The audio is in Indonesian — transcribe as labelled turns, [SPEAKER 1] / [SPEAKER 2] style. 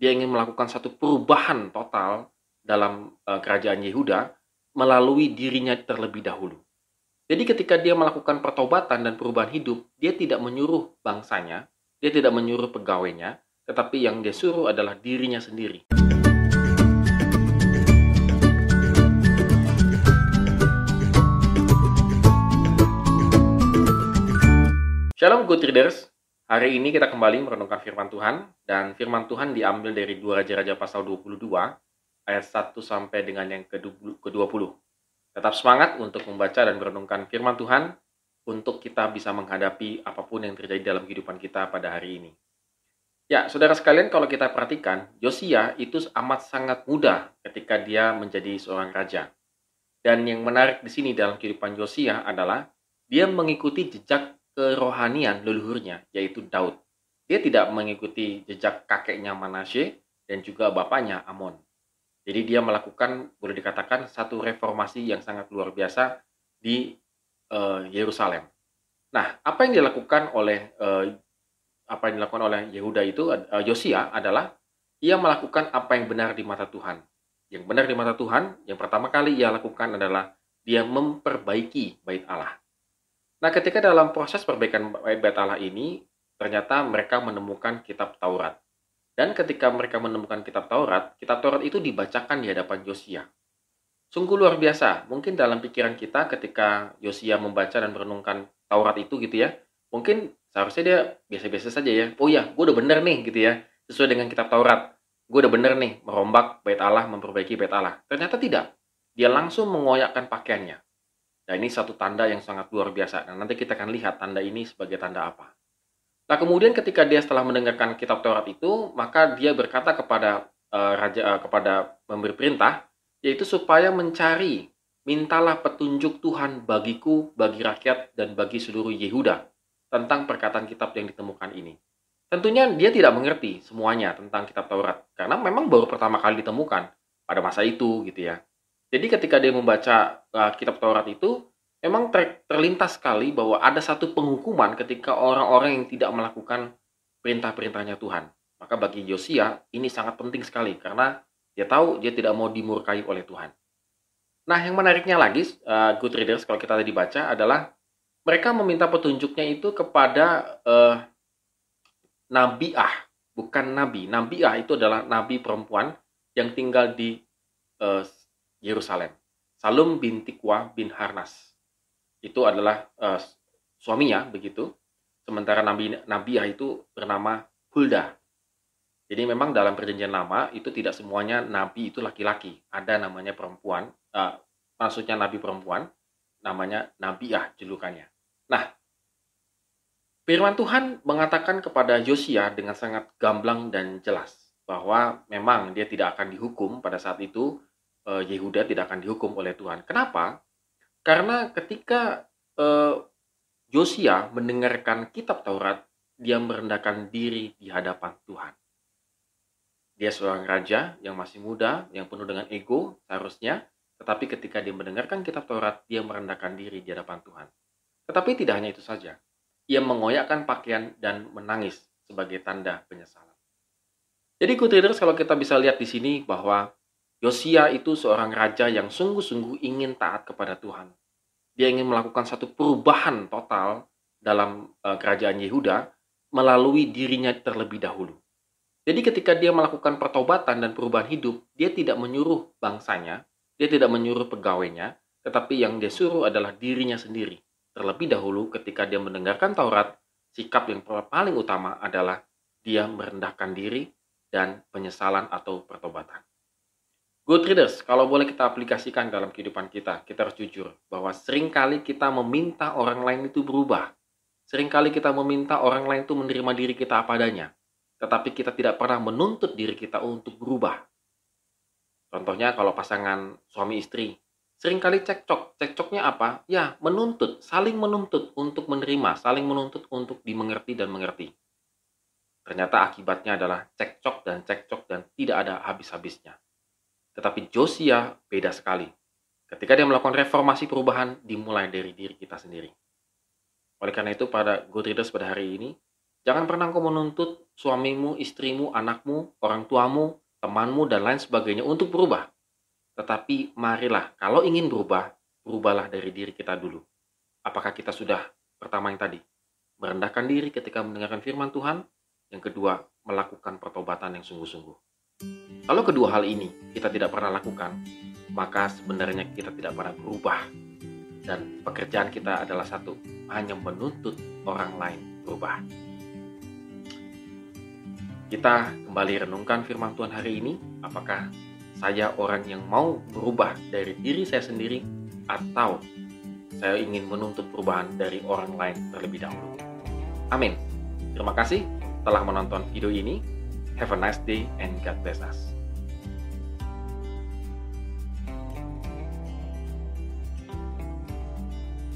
[SPEAKER 1] dia ingin melakukan satu perubahan total dalam uh, kerajaan Yehuda melalui dirinya terlebih dahulu. Jadi ketika dia melakukan pertobatan dan perubahan hidup, dia tidak menyuruh bangsanya, dia tidak menyuruh pegawainya, tetapi yang dia suruh adalah dirinya sendiri. Shalom good readers, hari ini kita kembali merenungkan firman Tuhan dan firman Tuhan diambil dari 2 Raja-Raja pasal 22 ayat 1 sampai dengan yang ke-20. Tetap semangat untuk membaca dan merenungkan firman Tuhan untuk kita bisa menghadapi apa pun yang terjadi dalam kehidupan kita pada hari ini. Ya, saudara sekalian, kalau kita perhatikan, Yosia itu amat sangat muda ketika dia menjadi seorang raja. Dan yang menarik di sini dalam kehidupan Yosia adalah dia mengikuti jejak kerohanian leluhurnya, yaitu Daud. Dia tidak mengikuti jejak kakeknya Manasye dan juga bapaknya Amon. Jadi dia melakukan boleh dikatakan satu reformasi yang sangat luar biasa di uh, Yerusalem. Nah, apa yang dilakukan oleh uh, apa yang dilakukan oleh Yehuda itu uh, Yosia adalah ia melakukan apa yang benar di mata Tuhan. Yang benar di mata Tuhan, yang pertama kali ia lakukan adalah dia memperbaiki bait Allah. Nah, ketika dalam proses perbaikan bait Allah ini, ternyata mereka menemukan kitab Taurat. Dan ketika mereka menemukan kitab Taurat, kitab Taurat itu dibacakan di hadapan Yosia. Sungguh luar biasa. Mungkin dalam pikiran kita ketika Yosia membaca dan merenungkan Taurat itu gitu ya, mungkin seharusnya dia biasa-biasa saja ya. Oh ya, gue udah bener nih gitu ya, sesuai dengan kitab Taurat. Gue udah bener nih merombak bait Allah, memperbaiki bait Allah. Ternyata tidak. Dia langsung mengoyakkan pakaiannya. Nah ini satu tanda yang sangat luar biasa. Nah nanti kita akan lihat tanda ini sebagai tanda apa. Nah, kemudian ketika dia setelah mendengarkan kitab Taurat itu, maka dia berkata kepada uh, raja uh, kepada memberi perintah yaitu supaya mencari mintalah petunjuk Tuhan bagiku, bagi rakyat dan bagi seluruh Yehuda tentang perkataan kitab yang ditemukan ini. Tentunya dia tidak mengerti semuanya tentang kitab Taurat karena memang baru pertama kali ditemukan pada masa itu gitu ya. Jadi ketika dia membaca uh, kitab Taurat itu, memang ter, terlintas sekali bahwa ada satu penghukuman ketika orang-orang yang tidak melakukan perintah-perintahnya Tuhan. Maka bagi Yosia ini sangat penting sekali karena dia tahu dia tidak mau dimurkai oleh Tuhan. Nah, yang menariknya lagi, uh, good readers kalau kita tadi baca adalah mereka meminta petunjuknya itu kepada uh, Nabi Ah, bukan Nabi. Nabi Ah itu adalah nabi perempuan yang tinggal di uh, Yerusalem. Salum bin Tikwa bin Harnas itu adalah uh, suaminya begitu. Sementara Nabi Nabiah itu bernama Hulda. Jadi memang dalam perjanjian lama itu tidak semuanya nabi itu laki-laki. Ada namanya perempuan, uh, maksudnya nabi perempuan, namanya Nabiah julukannya. Nah, firman Tuhan mengatakan kepada Yosia dengan sangat gamblang dan jelas bahwa memang dia tidak akan dihukum pada saat itu uh, Yehuda tidak akan dihukum oleh Tuhan. Kenapa? Karena ketika uh, Josia mendengarkan kitab Taurat, dia merendahkan diri di hadapan Tuhan. Dia seorang raja yang masih muda, yang penuh dengan ego seharusnya, tetapi ketika dia mendengarkan kitab Taurat, dia merendahkan diri di hadapan Tuhan. Tetapi tidak hanya itu saja. Ia mengoyakkan pakaian dan menangis sebagai tanda penyesalan. Jadi good readers kalau kita bisa lihat di sini bahwa Yosia itu seorang raja yang sungguh-sungguh ingin taat kepada Tuhan. Dia ingin melakukan satu perubahan total dalam uh, kerajaan Yehuda melalui dirinya terlebih dahulu. Jadi ketika dia melakukan pertobatan dan perubahan hidup, dia tidak menyuruh bangsanya, dia tidak menyuruh pegawainya, tetapi yang dia suruh adalah dirinya sendiri. Terlebih dahulu ketika dia mendengarkan Taurat, sikap yang paling utama adalah dia merendahkan diri dan penyesalan atau pertobatan. Good readers, kalau boleh kita aplikasikan dalam kehidupan kita, kita harus jujur bahwa sering kali kita meminta orang lain itu berubah. Seringkali kita meminta orang lain itu menerima diri kita apa adanya. Tetapi kita tidak pernah menuntut diri kita untuk berubah. Contohnya kalau pasangan suami istri, sering kali cekcok. Cekcoknya apa? Ya, menuntut, saling menuntut untuk menerima, saling menuntut untuk dimengerti dan mengerti. Ternyata akibatnya adalah cekcok dan cekcok dan tidak ada habis-habisnya. Tetapi Josia beda sekali. Ketika dia melakukan reformasi perubahan, dimulai dari diri kita sendiri. Oleh karena itu, pada Good pada hari ini, Jangan pernah kau menuntut suamimu, istrimu, anakmu, orang tuamu, temanmu, dan lain sebagainya untuk berubah. Tetapi marilah, kalau ingin berubah, berubahlah dari diri kita dulu. Apakah kita sudah pertama yang tadi? Merendahkan diri ketika mendengarkan firman Tuhan. Yang kedua, melakukan pertobatan yang sungguh-sungguh. Kalau kedua hal ini kita tidak pernah lakukan, maka sebenarnya kita tidak pernah berubah. Dan pekerjaan kita adalah satu, hanya menuntut orang lain berubah. Kita kembali renungkan firman Tuhan hari ini. Apakah saya orang yang mau berubah dari diri saya sendiri atau saya ingin menuntut perubahan dari orang lain terlebih dahulu. Amin. Terima kasih telah menonton video ini. Have a nice day and God bless us.